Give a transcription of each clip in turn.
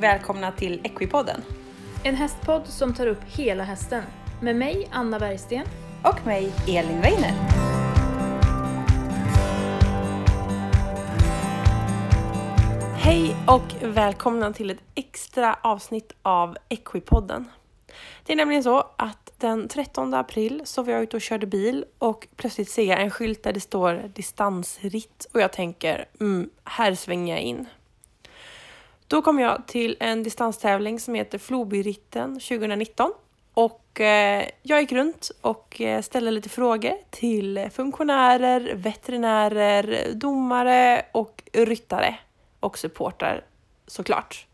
Välkomna till Equipodden. En hästpodd som tar upp hela hästen. Med mig, Anna Bergsten. Och mig, Elin Weiner. Hej och välkomna till ett extra avsnitt av Equipodden. Det är nämligen så att den 13 april så var jag ute och körde bil och plötsligt ser jag en skylt där det står distansritt och jag tänker, mm, här svänger jag in. Då kom jag till en distanstävling som heter Flobyritten 2019 och eh, jag gick runt och eh, ställde lite frågor till funktionärer, veterinärer, domare och ryttare och supportrar såklart.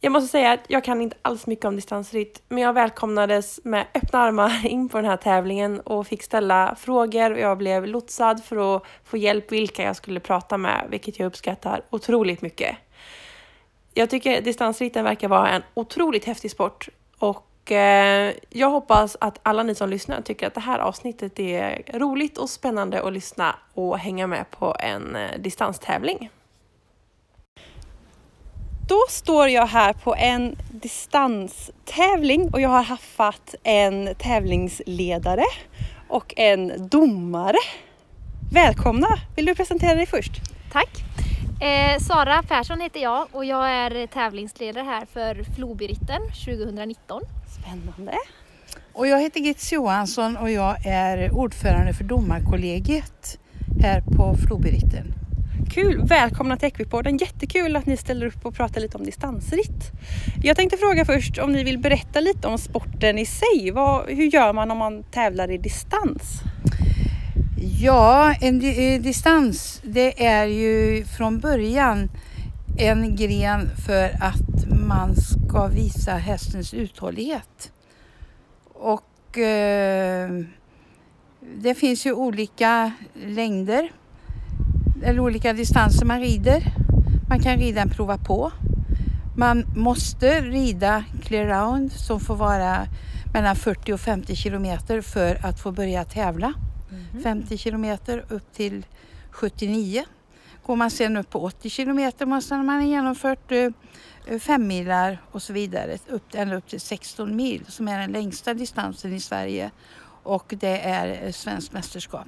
Jag måste säga att jag kan inte alls mycket om distansritt, men jag välkomnades med öppna armar in på den här tävlingen och fick ställa frågor och jag blev lotsad för att få hjälp vilka jag skulle prata med, vilket jag uppskattar otroligt mycket. Jag tycker distansritten verkar vara en otroligt häftig sport och eh, jag hoppas att alla ni som lyssnar tycker att det här avsnittet är roligt och spännande att lyssna och hänga med på en eh, distanstävling. Då står jag här på en distanstävling och jag har haffat en tävlingsledare och en domare. Välkomna! Vill du presentera dig först? Tack! Eh, Sara Persson heter jag och jag är tävlingsledare här för Flobyritten 2019. Spännande! Och jag heter Gitz Johansson och jag är ordförande för domarkollegiet här på Flobyritten. Kul! Välkomna till Equipodden. Jättekul att ni ställer upp och pratar lite om distansritt. Jag tänkte fråga först om ni vill berätta lite om sporten i sig. Vad, hur gör man om man tävlar i distans? Ja, en di- eh, distans det är ju från början en gren för att man ska visa hästens uthållighet. Och eh, det finns ju olika längder eller olika distanser man rider. Man kan rida en prova på. Man måste rida clear round som får vara mellan 40 och 50 kilometer för att få börja tävla. 50 kilometer upp till 79. Går man sen upp på 80 kilometer måste man ha genomfört eh, fem milar och så vidare. Upp, ända upp till 16 mil som är den längsta distansen i Sverige. Och det är eh, svenskt mästerskap.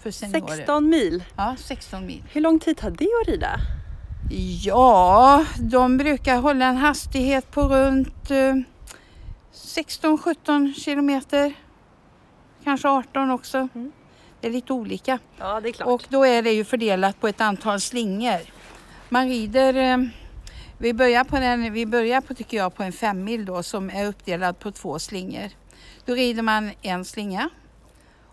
För seniorer. 16 mil. Ja, 16 mil. Hur lång tid tar det att rida? Ja, de brukar hålla en hastighet på runt eh, 16-17 kilometer. Kanske 18 också. Mm. Det är lite olika. Ja, det är klart. Och då är det ju fördelat på ett antal slingor. Man rider, eh, vi börjar på den, vi börjar på tycker jag på en femmil då som är uppdelad på två slingor. Då rider man en slinga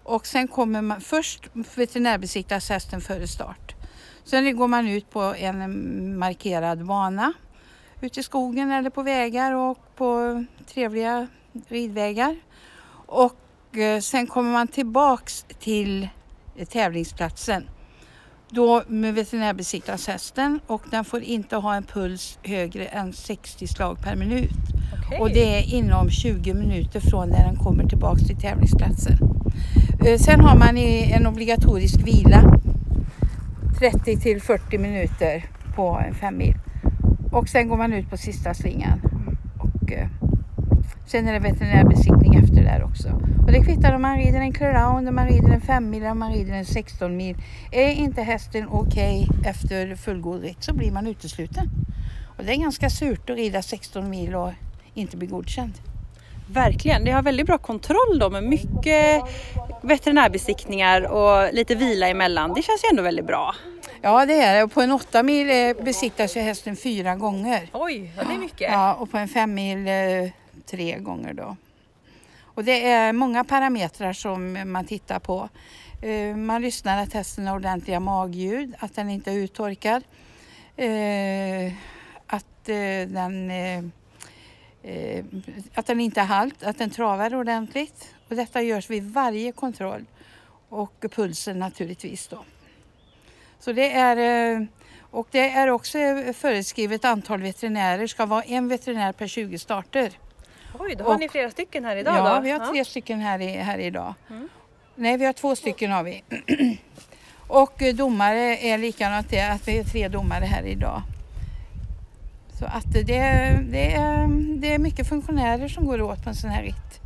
och sen kommer man först veterinärbesiktas hästen före start. Sen går man ut på en markerad bana ute i skogen eller på vägar och på trevliga ridvägar. Och sen kommer man tillbaks till eh, tävlingsplatsen. Då med veterinärbesiktas hästen och den får inte ha en puls högre än 60 slag per minut. Okej. Och det är inom 20 minuter från när den kommer tillbaks till tävlingsplatsen. Eh, Sen har man en obligatorisk vila 30 till 40 minuter på en fem mil. Och sen går man ut på sista slingan. Och eh, sen är det veterinärbesiktning efter där också. Och det kvittar om man rider en round, om man rider en fem mil, om man rider en 16 mil. Är inte hästen okej efter fullgod ritt så blir man utesluten. Och det är ganska surt att rida 16 mil och inte bli godkänd. Verkligen, ni har väldigt bra kontroll då med mycket veterinärbesiktningar och lite vila emellan. Det känns ju ändå väldigt bra. Ja det är det. Och på en 8 mil eh, besiktas ju hästen fyra gånger. Oj, det är mycket. Ja, och på en fem mil tre gånger då. Och det är många parametrar som man tittar på. Eh, man lyssnar att hästen har ordentliga magljud, att den inte är uttorkad. Eh, att eh, den, att den inte är halt, att den travar ordentligt. Och detta görs vid varje kontroll. Och pulsen naturligtvis då. Så det är, och det är också föreskrivet antal veterinärer. ska vara en veterinär per 20 starter. Oj, då har Och- ni flera stycken här idag ja, då? vi har tre stycken här, i, här idag. Mm. Nej, vi har två stycken har vi. och eh, domare är likadant det, att vi är tre domare här idag. Så att det, det, är, det är mycket funktionärer som går åt på en sån här ritt.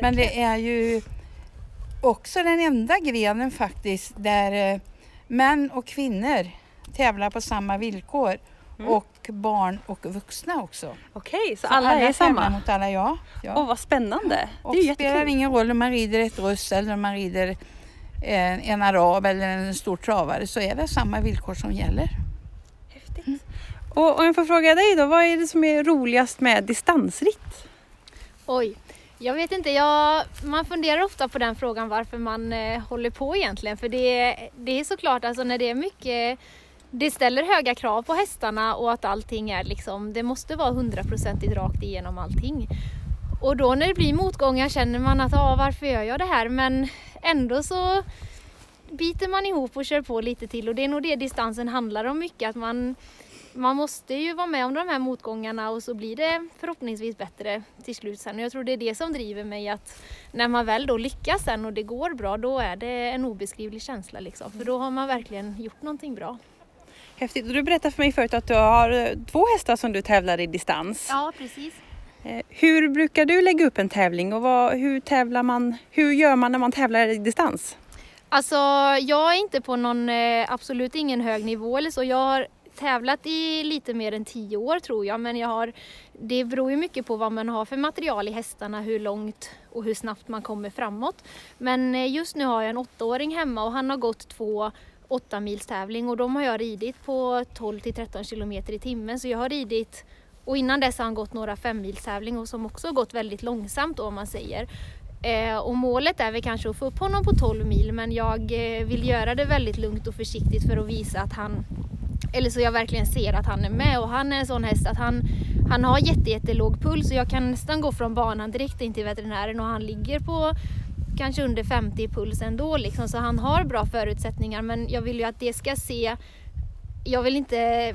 Men det är ju också den enda grenen faktiskt där eh, män och kvinnor tävlar på samma villkor. Mm. Och barn och vuxna också. Okej, så, Så alla, är tävlar samma? mot alla, ja. ja. Åh, vad spännande. och det är ju spelar ingen roll om man rider ett russ eller om man rider en, en arab eller en stor travare så är det samma villkor som gäller. Häftigt. Och om jag får fråga dig då, vad är det som är roligast med distansritt? Oj, jag vet inte. Jag, man funderar ofta på den frågan varför man eh, håller på egentligen. För det, det är såklart alltså när det är mycket det ställer höga krav på hästarna och att allting är liksom, det måste vara hundraprocentigt rakt igenom allting. Och då när det blir motgångar känner man att ah, varför gör jag det här? Men ändå så biter man ihop och kör på lite till och det är nog det distansen handlar om mycket. Att man, man måste ju vara med om de här motgångarna och så blir det förhoppningsvis bättre till slut sen. Och jag tror det är det som driver mig att när man väl då lyckas sen och det går bra då är det en obeskrivlig känsla liksom. För då har man verkligen gjort någonting bra. Häftigt. Och du berättade för mig förut att du har eh, två hästar som du tävlar i distans. Ja, precis. Eh, Hur brukar du lägga upp en tävling och vad, hur tävlar man? Hur gör man när man tävlar i distans? Alltså jag är inte på någon, eh, absolut ingen hög nivå eller så. Jag har tävlat i lite mer än tio år tror jag men jag har, det beror ju mycket på vad man har för material i hästarna, hur långt och hur snabbt man kommer framåt. Men just nu har jag en åttaåring hemma och han har gått två åtta mils tävling och de har jag ridit på 12 till 13 kilometer i timmen så jag har ridit och innan dess har han gått några femmilstävlingar och som också har gått väldigt långsamt då, om man säger. Eh, och målet är väl kanske att få upp honom på 12 mil men jag eh, vill göra det väldigt lugnt och försiktigt för att visa att han eller så jag verkligen ser att han är med och han är en sån häst att han, han har jätte, jättelåg puls och jag kan nästan gå från banan direkt in till veterinären och han ligger på kanske under 50 i puls ändå liksom så han har bra förutsättningar men jag vill ju att det ska se jag vill inte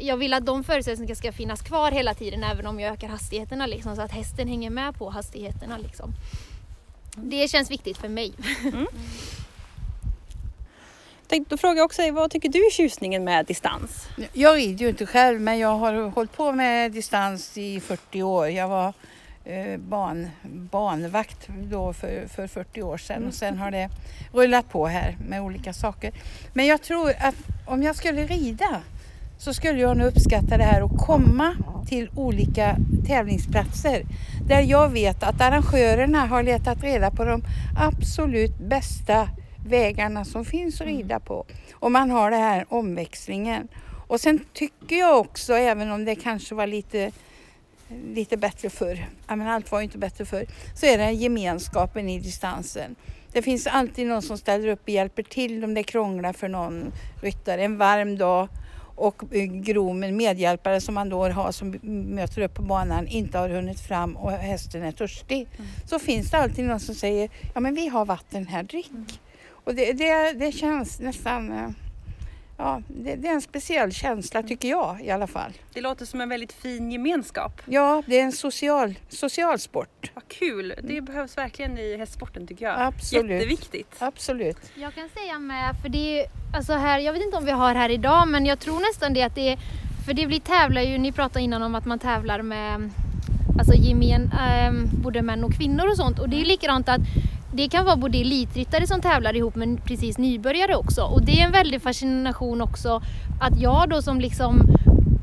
jag vill att de förutsättningarna ska finnas kvar hela tiden även om jag ökar hastigheterna liksom, så att hästen hänger med på hastigheterna. Liksom. Det känns viktigt för mig. Tänkte fråga också dig, vad tycker du är tjusningen med distans? Jag rider ju inte själv men jag har hållit på med distans i 40 år. Jag var ban, banvakt då för, för 40 år sedan och sen har det rullat på här med olika saker. Men jag tror att om jag skulle rida så skulle jag nog uppskatta det här att komma till olika tävlingsplatser där jag vet att arrangörerna har letat reda på de absolut bästa vägarna som finns att rida på. Och man har den här omväxlingen. Och sen tycker jag också, även om det kanske var lite, lite bättre förr, ja, men allt var ju inte bättre förr, så är det gemenskapen i distansen. Det finns alltid någon som ställer upp och hjälper till om det krånglar för någon ryttare en varm dag och gromen, medhjälpare som man då har som möter upp på banan inte har hunnit fram och hästen är törstig. Så finns det alltid någon som säger, ja men vi har vatten här, drick. Och det, det, det känns nästan, eh, ja det, det är en speciell känsla tycker jag i alla fall. Det låter som en väldigt fin gemenskap. Ja, det är en social, social sport. Vad kul! Det behövs verkligen i hästsporten tycker jag. Absolut. Jätteviktigt. Absolut. Jag kan säga med, för det är alltså här, jag vet inte om vi har här idag, men jag tror nästan det att det är, för det blir tävlar ju, ni pratade innan om att man tävlar med alltså gemen, ähm, både män och kvinnor och sånt och det är likadant att det kan vara både elitryttare som tävlar ihop men precis nybörjare också. Och det är en väldig fascination också att jag då som liksom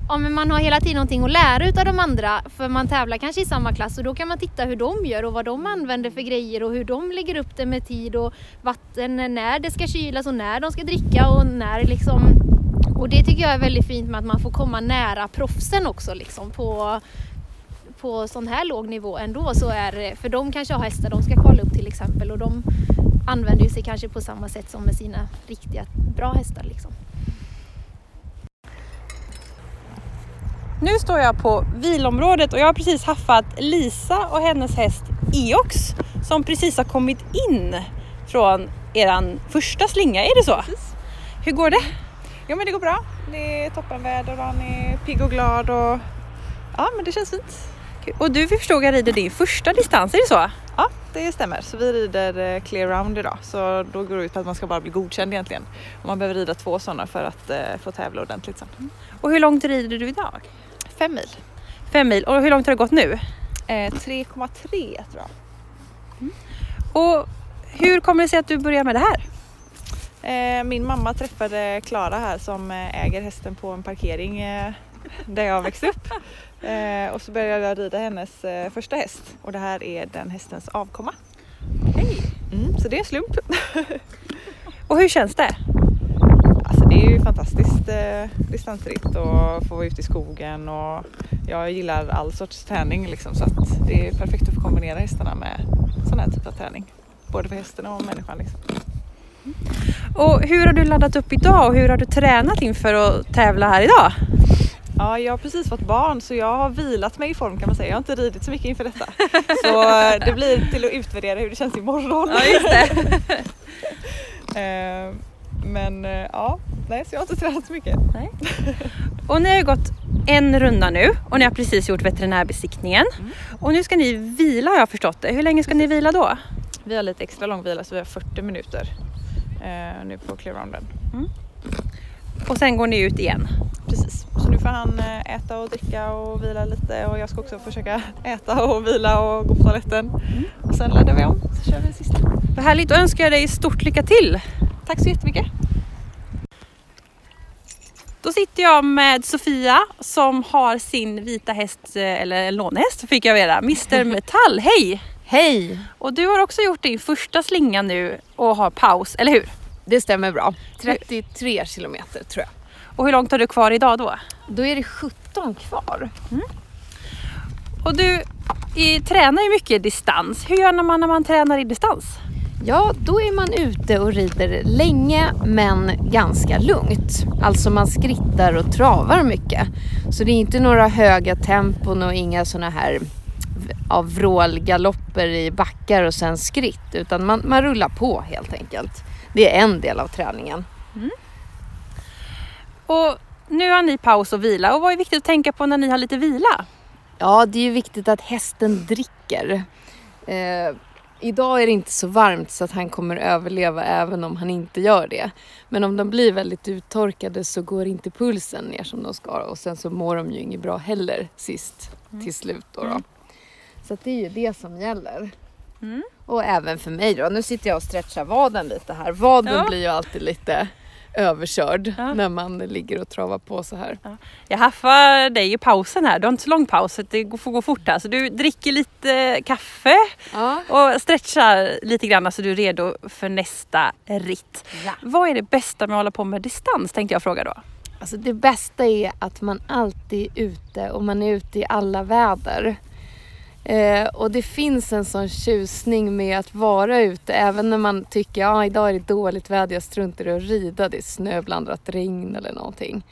Ja, men man har hela tiden någonting att lära utav de andra för man tävlar kanske i samma klass och då kan man titta hur de gör och vad de använder för grejer och hur de lägger upp det med tid och vatten när det ska kylas och när de ska dricka och när liksom. Och det tycker jag är väldigt fint med att man får komma nära proffsen också liksom på på sån här låg nivå ändå så är för de kanske har hästar de ska kvala upp till exempel och de använder ju sig kanske på samma sätt som med sina riktiga bra hästar liksom. Nu står jag på vilområdet och jag har precis haffat Lisa och hennes häst Eox som precis har kommit in från eran första slinga, är det så? Hur går det? Jo men det går bra. Det är toppenväder och han är pigg och glad och ja men det känns fint. Och du förstod jag rider din första distans, är det så? Ja det stämmer. Så vi rider eh, clear round idag så då går det ut på att man ska bara bli godkänd egentligen. Och man behöver rida två sådana för att eh, få tävla ordentligt sen. Och hur långt rider du idag? fem mil. Fem mil. Och hur långt har det gått nu? Eh, 3,3 tror jag. Och hur kommer det sig att du börjar med det här? Eh, min mamma träffade Klara här som äger hästen på en parkering där jag växte upp. Eh, och så började jag rida hennes eh, första häst och det här är den hästens avkomma. Hej! Mm, så det är en slump. Och hur känns det? Alltså det är ju fantastiskt eh, distansritt och få vara ute i skogen och jag gillar all sorts träning liksom så att det är perfekt att få kombinera hästarna med sån här typ av träning. Både för hästen och människan liksom. Och hur har du laddat upp idag och hur har du tränat inför att tävla här idag? Ja, jag har precis fått barn så jag har vilat mig i form kan man säga. Jag har inte ridit så mycket inför detta. Så eh, det blir till att utvärdera hur det känns imorgon. Ja, just det. Eh, Men eh, ja, nej så jag har inte tränat så mycket. Och ni har ju gått en runda nu och ni har precis gjort veterinärbesiktningen. Och nu ska ni vila har jag förstått det. Hur länge ska ni vila då? Vi har lite extra lång vila så vi har 40 minuter eh, nu på clearounden. Och sen går ni ut igen. Precis, så nu får han eh, äta och dricka och vila lite och jag ska också försöka äta och vila och gå på toaletten. Och sen laddar vi om så kör vi en sista. Vad härligt, då önskar jag dig stort lycka till! Tack så jättemycket! Då sitter jag med Sofia som har sin vita häst, eh, eller lånehäst fick jag veta, Mr Metall. Hej! Hej! Och du har också gjort din första slinga nu och har paus, eller hur? Det stämmer bra. 33 kilometer tror jag. Och hur långt har du kvar idag då? Då är det 17 kvar. Och du i, tränar ju mycket distans. Hur gör man när man tränar i distans? Ja, då är man ute och rider länge men ganska lugnt. Alltså man skrittar och travar mycket. Så det är inte några höga tempon och inga såna här av vrålgalopper i backar och sen skritt utan man, man rullar på helt enkelt. Det är en del av träningen. Och nu har ni paus och vila och vad är viktigt att tänka på när ni har lite vila? Ja, det är ju viktigt att hästen dricker. Eh, idag är det inte så varmt så att han kommer överleva även om han inte gör det. Men om de blir väldigt uttorkade så går inte pulsen ner som de ska och sen så mår de ju inget bra heller sist till slut. Då, då. Så att det är ju det som gäller. Mm. Och även för mig då. Nu sitter jag och stretchar vaden lite här. Vaden Ja. blir ju alltid lite överkörd Ja. när man ligger och travar på så här. Jag haffar dig i pausen här. Du har inte så lång paus så det får gå fort här. Så du dricker lite kaffe Ja. och stretchar lite grann så du är redo för nästa ritt. Ja. Vad är det bästa med att hålla på med distans tänkte jag fråga då? Alltså det bästa är att man alltid är ute och man är ute i alla väder. Eh, och det finns en sån tjusning med att vara ute även när man tycker ja idag är det dåligt väder, jag struntar i att rida, det är snöblandat regn eller någonting.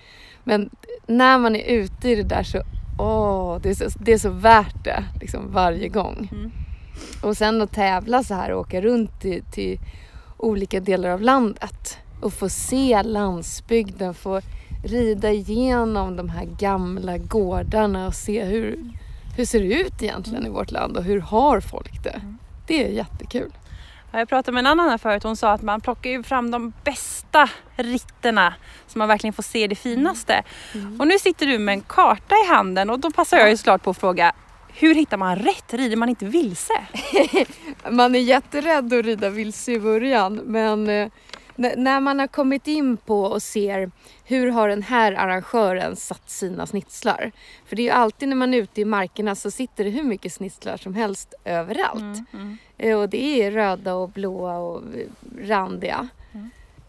Men när man är ute i det där så, åh, det, är så det är så värt det liksom varje gång. Mm. Och sen att tävla så här och åka runt till, till olika delar av landet och få se landsbygden, få rida igenom de här gamla gårdarna och se hur, hur ser det ut egentligen i vårt land och hur har folk det? Det är jättekul. Ja, Jag pratade med en annan här förut. Hon sa att man plockar ju fram de bästa ritterna så man verkligen får se det finaste. Och nu sitter du med en karta i handen och då passar jag ju såklart på att fråga hur hittar man rätt? Rider man inte vilse? Man är jätterädd att rida vilse i början men eh, när man har kommit in på och ser hur har den här arrangören satt sina snitslar? För det är ju alltid när man är ute i markerna så sitter det hur mycket snitslar som helst överallt. Eh, Och det är röda och blåa och randiga.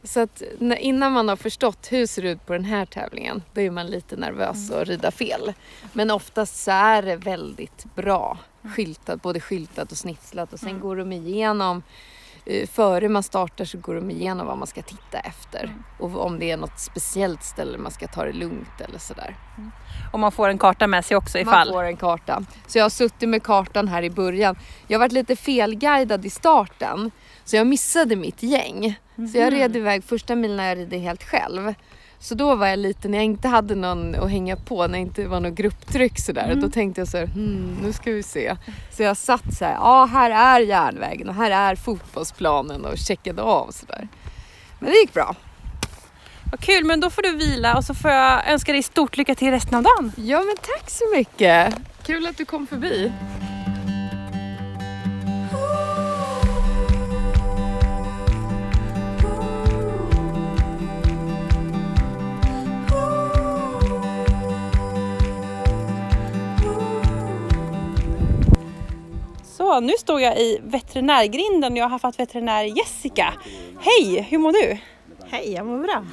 Så att innan man har förstått hur det ser ut på den här tävlingen då är man lite nervös och rida fel. Men oftast så är det väldigt bra skyltat, både skyltat och snitslat och sen går de igenom Före man startar så går de igenom vad man ska titta efter och om det är något speciellt ställe man ska ta det lugnt eller sådär. Och man får en karta med sig också Man ifall. får en karta. Så jag har suttit med kartan här i början. Jag har varit lite felguidad i starten. Så jag missade mitt gäng. Så jag red iväg första milen när jag red helt själv. Så då var jag lite, när jag inte hade någon att hänga på, när det inte var något grupptryck sådär. Då tänkte jag så här, hmm, nu ska vi se. Så jag satt så här, ja här är järnvägen och här är fotbollsplanen och checkade av sådär. Men det gick bra. Vad kul, men då får du vila och så får jag önska dig stort lycka till resten av dagen. Ja men tack så mycket. Kul att du kom förbi. Så, nu står jag i veterinärgrinden och jag har haft veterinär Jessica. Hej, hur mår du? Hej, jag mår bra.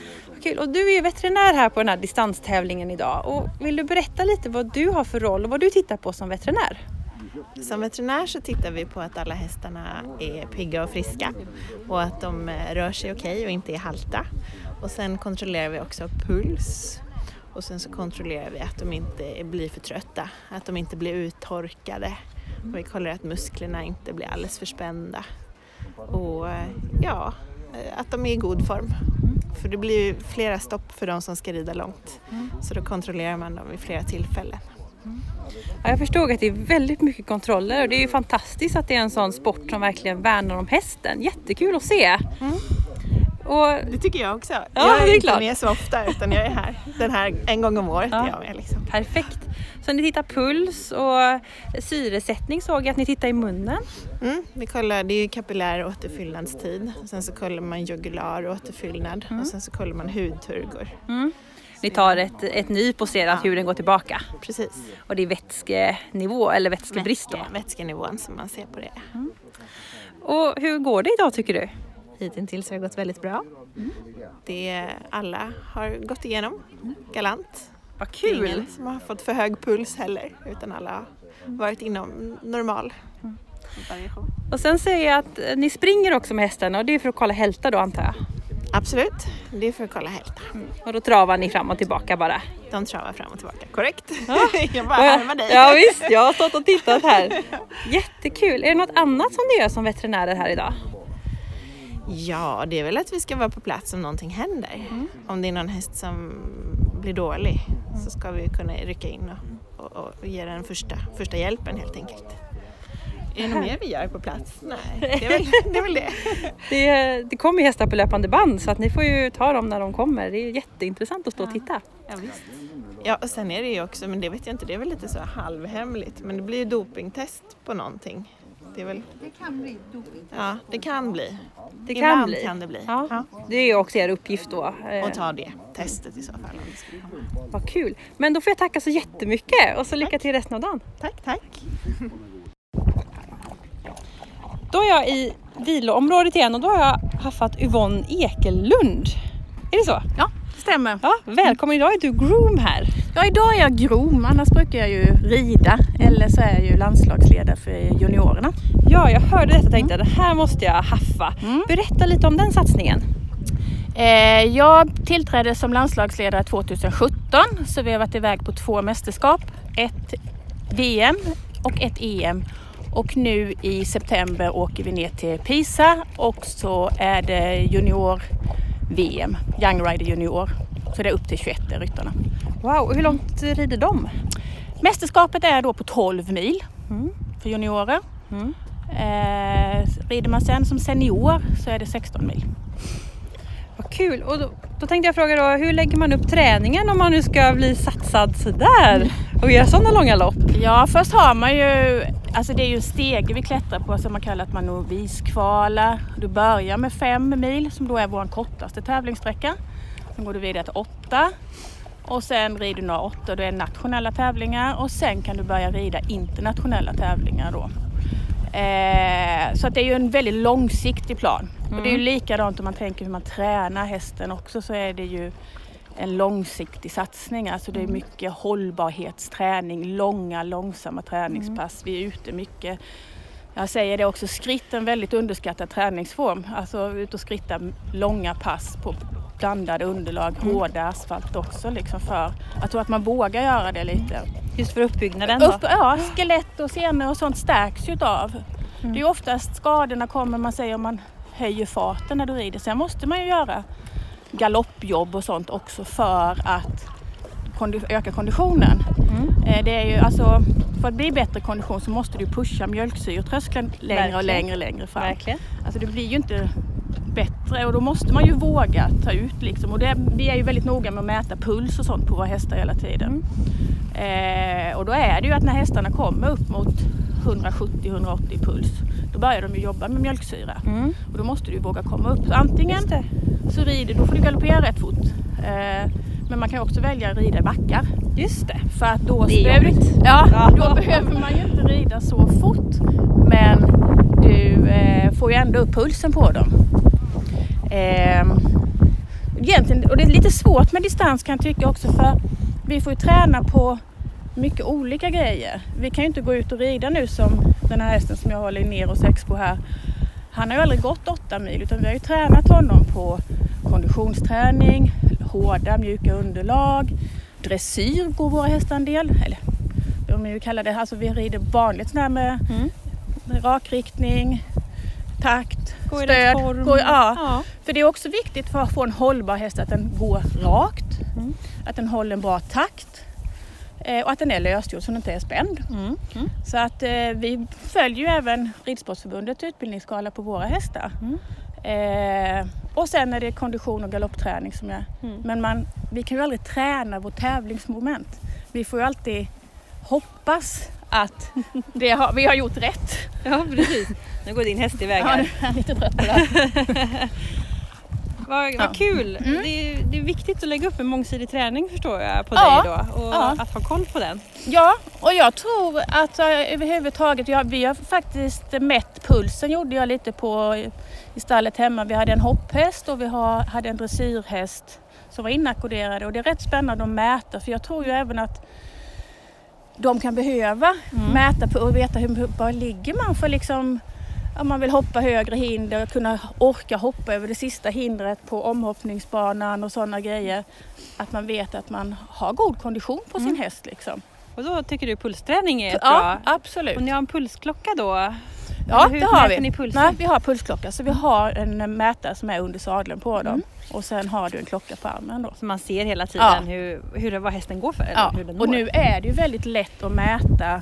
Kul. Och du är veterinär här på den här distanstävlingen idag. Och vill du berätta lite vad du har för roll och vad du tittar på som veterinär? Som veterinär så tittar vi på att alla hästarna är pigga och friska och att de eh, rör sig okej och inte är halta. Och sen kontrollerar vi också puls och sen så kontrollerar vi att de inte blir för trötta, att de inte blir uttorkade. Och vi kollar att musklerna inte blir alldeles för spända. Och eh, ja, eh, att de är i god form. För det blir ju flera stopp för de som ska rida långt. Så då kontrollerar man dem vid flera tillfällen. Ja, jag förstod att det är väldigt mycket kontroller och det är ju fantastiskt att det är en sån sport som verkligen värnar om hästen. Jättekul att se! Och Det tycker jag också. Ja, jag är, det är inte klart. med så ofta utan jag är här den här en gång om året. Ja. är Jag med, liksom. perfekt! Så ni tittar puls och syresättning såg jag att ni tittar i munnen. mm, vi kollar, det är kapillär återfyllnadstid. Sen så kollar man jugular återfyllnad och sen så kollar man hudturgor. Ni tar ett, ett nyp och ser att huden går tillbaka. Precis. Och det är vätskenivå eller vätskebrist då. Vätske, vätskenivån som man ser på det. Och hur går det idag tycker du? Hittills har det gått väldigt bra. Det alla har gått igenom galant. Vad Det är kul! ingen som har fått för hög puls heller utan alla har varit inom normal variation. Och sen säger jag att eh, ni springer också med hästen och det är för att kolla hälta då antar jag. Absolut, det är för att kolla hälta. Och då travar ni fram och tillbaka bara. De travar fram och tillbaka, korrekt. jag bara Ja, härmar dig. Ja visst, jag har stått och tittat här. Jättekul! Är det något annat som ni gör som veterinärer här idag? Ja, det är väl att vi ska vara på plats om någonting händer. Om det är någon häst som blir dålig så ska vi kunna rycka in och, och, och ge den första, första hjälpen helt enkelt. Är det något mer vi gör på plats? Nej, det är väl det. Är väl det. Det, det kommer hästar på löpande band så att ni får ju ta dem när de kommer. Det är jätteintressant att stå och titta. Ja, visst. ja, och sen är det ju också, men det vet jag inte, det är väl lite så halvhemligt, men det blir ju dopingtest på någonting. Det är väl, Det kan bli doping. ja, det kan bli. Det kan Ibland bli. kan det bli. Ja, Ja. Det är också er uppgift då. Eh, Och ta det testet i så fall. Vad kul! Men då får jag tacka så jättemycket och så lycka till resten av dagen. Tack, tack. Då är jag i viloområdet igen och då har jag haffat Yvonne Ekelund. Är det så? Ja, det stämmer. Ja, välkommen! Idag är du groom här. Ja, idag är jag groom, annars brukar jag ju rida eller så är jag ju landslagsledare för juniorerna. Ja, jag hörde detta och tänkte att det här måste jag haffa. Mm. Berätta lite om den satsningen. Eh, jag tillträdde som landslagsledare 2017 så vi har varit iväg på två mästerskap. Ett VM och ett EM. Och nu i september åker vi ner till Pisa och så är det junior-VM, Young Rider Junior. Så det är upp till 21 ryttarna. Wow, hur långt rider de? Mästerskapet är då på 12 mil Mm. för juniorer. Mm. Eh, rider man sen som senior så är det 16 mil. Vad kul! Och då, då tänkte jag fråga då, hur lägger man upp träningen om man nu ska bli satsad sådär och göra sådana långa lopp? Ja, först har man ju, alltså det är ju en stege vi klättrar på som man kallar att man noviskvalar. Du börjar med fem mil som då är vår kortaste tävlingssträcka. Sen går du vidare till åtta och sen rider du några åtta, det är nationella tävlingar och sen kan du börja rida internationella tävlingar då. Eh, så att det är ju en väldigt långsiktig plan. Och det är ju likadant om man tänker hur man tränar hästen också så är det ju en långsiktig satsning. Alltså det är mycket hållbarhetsträning, långa långsamma träningspass. Vi är ute mycket. Jag säger det också, skritt är en väldigt underskattad träningsform. Alltså ut och skritta långa pass på blandade underlag, hårda asfalt också liksom för, jag tror att man vågar göra det lite. Just för uppbyggnaden då? Upp, ja, skelett och senor och sånt stärks ju utav. Det är oftast skadorna kommer man säger om man höjer farten när du rider. Sen måste man ju göra galoppjobb och sånt också för att kondi- öka konditionen. Eh, Det är ju alltså, för att bli bättre kondition så måste du pusha mjölksyretröskeln längre och Verkligen. längre och längre fram. Verkligen. Alltså det blir ju inte bättre och då måste man ju våga ta ut liksom. Och det, vi är ju väldigt noga med att mäta puls och sånt på våra hästar hela tiden. Eh, och då är det ju att när hästarna kommer upp mot 170-180 puls då börjar de ju jobba med mjölksyra. Mm. Och då måste du ju våga komma upp. Så antingen så rider då får du galoppera rätt fort. Eh, men man kan också välja att rida i backar. Just det. För att då, Det är behöver, jobbigt. ja, Ja. då behöver man ju inte rida så fort. Men du eh, får ju ändå upp pulsen på dem. Eh, egentligen, och det är lite svårt med distans kan jag tycka också för vi får ju träna på mycket olika grejer. Vi kan ju inte gå ut och rida nu som den här hästen som jag har Linero 6 på här. Han har ju aldrig gått 8 mil utan vi har ju tränat honom på konditionsträning, hårda mjuka underlag, dressyr går våra hästar en del. Eller om vi kallar det, alltså vi rider vanligt sådär med Mm. rakriktning, takt, Gå stöd. form. Gå, ja. Ja. För det är också viktigt för att få en hållbar häst att den går rakt, Mm. att den håller en bra takt eh, och att den är lösgjord så den inte är spänd. Mm. Mm. Så att eh, vi följer ju även Ridsportförbundets utbildningsskala på våra hästar. Mm. Eh, och sen är det kondition och galoppträning som är. Mm. Men man, vi kan ju aldrig träna vårt tävlingsmoment. Vi får ju alltid hoppas att har, vi har gjort rätt. Ja, precis. Nu går din häst iväg Ja, här. nu är jag lite trött på det. Vad, Ja. vad kul! Mm. Det, är, det är viktigt att lägga upp en mångsidig träning förstår jag på Ja. dig då och Ja. att ha koll på den. Ja, och jag tror att överhuvudtaget, ja, vi har faktiskt mätt pulsen gjorde jag lite på i- stallet hemma. Vi hade en hopphäst och vi har, hade en dressyrhäst som var inackorderade och det är rätt spännande att mäta för jag tror ju även att de kan behöva mäta på och veta hur, var ligger man för liksom om man vill hoppa högre hinder, kunna orka hoppa över det sista hindret på omhoppningsbanan och sådana grejer. Att man vet att man har god kondition på sin häst liksom. Och då tycker du pulsträning är ett Ja, bra... absolut. Och ni har en pulsklocka då? Ja, det har vi. Nej, vi har pulsklocka. Så vi har en mätare som är under sadeln på dem. Och sen har du en klocka på armen då. Så man ser hela tiden Ja. hur, hur, vad hästen går för eller Ja. hur den Och nu är det ju väldigt lätt att mäta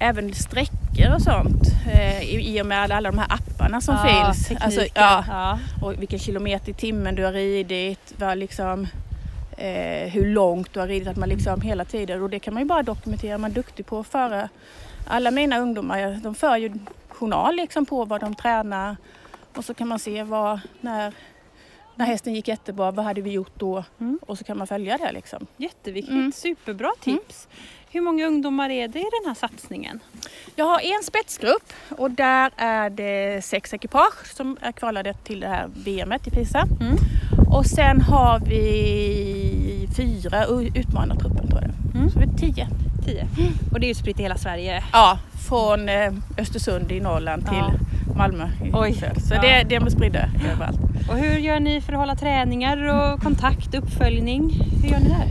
även sträckor och sånt eh, i, i och med alla, alla de här apparna som ja, finns. Tekniken. Alltså, ja, ja. och vilken kilometer i timmen du har ridit, vad liksom, eh, hur långt du har ridit, att man liksom hela tiden, och det kan man ju bara dokumentera, man är duktig på att föra. Alla mina ungdomar, de för ju journal liksom på vad de tränar och så kan man se vad, när, när hästen gick jättebra, vad hade vi gjort då? Mm. Och så kan man följa det liksom. Jätteviktigt, Mm. superbra tips. Hur många ungdomar är det i den här satsningen? Jag har en spetsgrupp och där är det sex ekipage som är kvalade till det här VMet i Pisa. Mm. Och sen har vi fyra utmanartruppen tror jag. Mm. Så vi är tio. Tio. Och det är ju spritt i hela Sverige. Ja, från eh, Östersund i Norrland till Ja. Malmö i Oj. söder. Så Ja. det, det är spridda överallt. Och hur gör ni för att hålla träningar och kontakt, uppföljning? Hur gör ni där?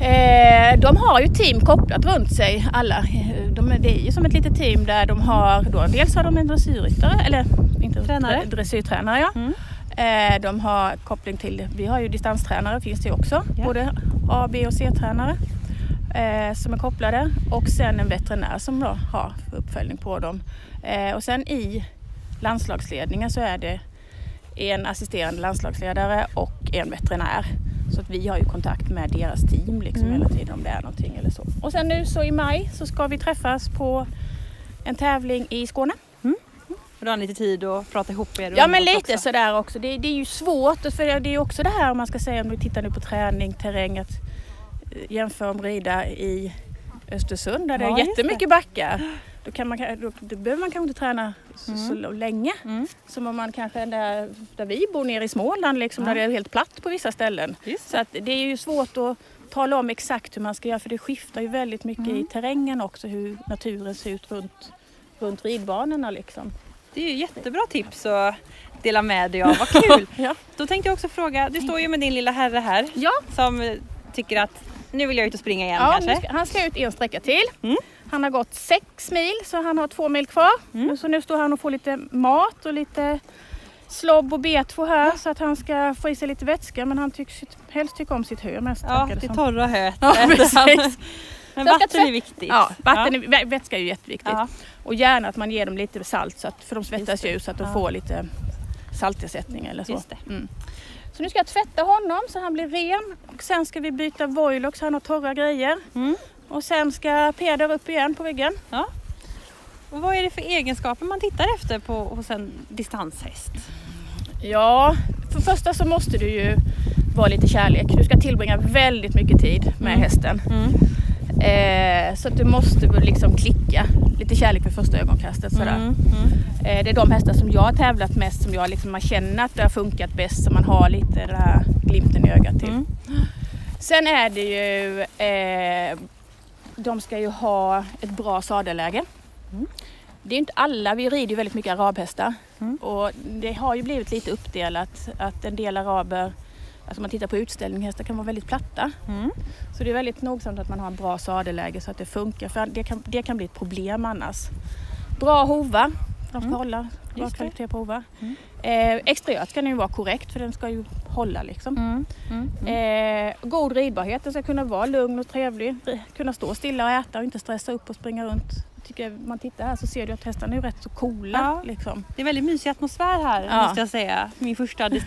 Eh, de har ju team kopplat runt sig alla. Eh, De, är- det är ju som ett litet team där de har, då, dels har de en dressyrryttare, eller inte Tränare. dre- dressyrtränare ja. Mm. Eh, de har koppling till, vi har ju distanstränare finns det ju också, Ja. både A, B och C-tränare eh, som är kopplade och sen en veterinär som då har uppföljning på dem. Eh, och sen i landslagsledningen så är det en assisterande landslagsledare och en veterinär. Så att vi har ju kontakt med deras team liksom Mm. hela tiden om det är någonting eller så. Och sen nu så i maj så ska vi träffas på en tävling i Skåne. Och då har ni lite tid att prata ihop er? Ja men lite också. sådär också. Det, det är ju svårt för det är också det här om man ska säga om du tittar nu på träning, terräng att jämföra med rida i Östersund där det Ja, är jättemycket backar. Då, kan man, då, då behöver man kanske inte träna så, så länge. Mm. Som om man kanske är där, där vi bor nere i Småland liksom, Ja. där det är helt platt på vissa ställen. Just Så att det är ju svårt att tala om exakt hur man ska göra för det skiftar ju väldigt mycket Mm. i terrängen också hur naturen ser ut runt, runt ridbanorna liksom. Det är ju jättebra tips att dela med dig av. Vad kul! Ja. Då tänkte jag också fråga, du står ju med din lilla herre här Ja. som tycker att nu vill jag ut och springa igen Ja, kanske. ska, han ska ut en sträcka till. Mm. Han har gått sex mil så han har två mil kvar. Mm. Så nu står han och får lite mat och lite slobb och betfå här så att han ska få i sig lite vätska men han tycks helst tycka om sitt hö mest. Ja, det det torra höet. Ja, precis. Men vatten är viktigt. Ja, vatten är, vä- vätska är ju jätteviktigt. Ja. Och gärna att man ger dem lite salt så att, för de svettas ju så att de Ja. får lite saltersättning eller så. Mm. Så nu ska jag tvätta honom så han blir ren och sen ska vi byta Voilox, han har torra grejer. Mm. Och sen ska Peder upp igen på väggen. Och vad är det för egenskaper man tittar efter på, hos en distanshäst? Ja, för det första så måste du ju vara lite kärlek. Du ska tillbringa väldigt mycket tid med Mm. hästen. Mm. Eh, så att du måste liksom klicka. Lite kärlek vid första ögonkastet sådär. Mm. Mm. Eh, det är de hästar som jag har tävlat mest som jag liksom, man känner att det har funkat bäst. Så man har lite den här glimten i ögat till. Mm. Sen är det ju, eh, de ska ju ha ett bra sadelläge. Mm. Det är inte alla, vi rider ju väldigt mycket arabhästar. Mm. Och det har ju blivit lite uppdelat att en del araber, alltså man tittar på utställninghästar kan vara väldigt platta. Mm. Så det är väldigt nogsamt att man har en bra sadelläge så att det funkar. För det kan, det kan bli ett problem annars. Bra hovar, de ska Mm. hålla bra det. kvalitet på hovar. Mm. Eh, exteriört ska den ju vara korrekt för den ska ju hålla liksom. Mm. Mm. Mm. Eh, god ridbarhet, den ska kunna vara lugn och trevlig. Kunna stå stilla och äta och inte stressa upp och springa runt. Jag tycker man tittar här så ser du att hästarna är rätt så coola. Ja. Liksom. Det är väldigt mysig atmosfär här Ja. måste jag säga. Min första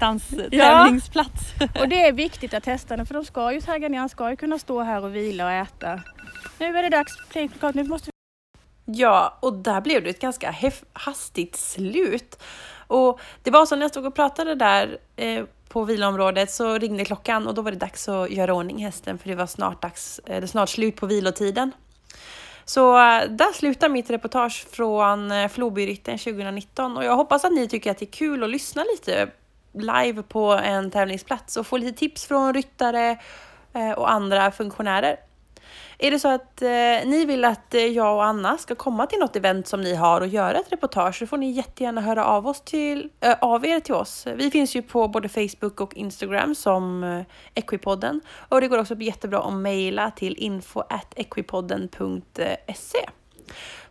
distanstävlingsplats. Och det är viktigt att hästarna, för de ska ju tagga ner, ska ju kunna stå här och vila och äta. Nu är det dags, nu måste vi Ja, och där blev det ett ganska hastigt slut. Och det var så när jag stod och pratade där eh, på viloområdet så ringde klockan och då var det dags att göra ordning hästen för det var snart, dags, eh, det snart slut på vilotiden. Så eh, där slutar mitt reportage från eh, Flobyrytten 2019 och jag hoppas att ni tycker att det är kul att lyssna lite live på en tävlingsplats och få lite tips från ryttare eh, och andra funktionärer. Är det så att eh, ni vill att eh, jag och Anna ska komma till något event som ni har och göra ett reportage så får ni jättegärna höra av, oss till, eh, av er till oss. Vi finns ju på både Facebook och Instagram som eh, Equipodden och det går också jättebra att mejla till info.equipodden.se.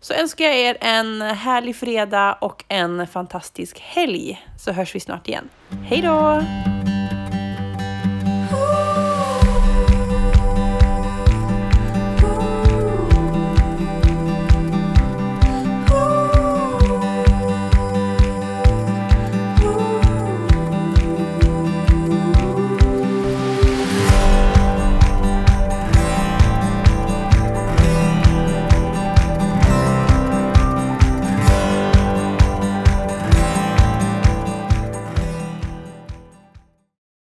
Så önskar jag er en härlig fredag och en fantastisk helg så hörs vi snart igen. Hej då!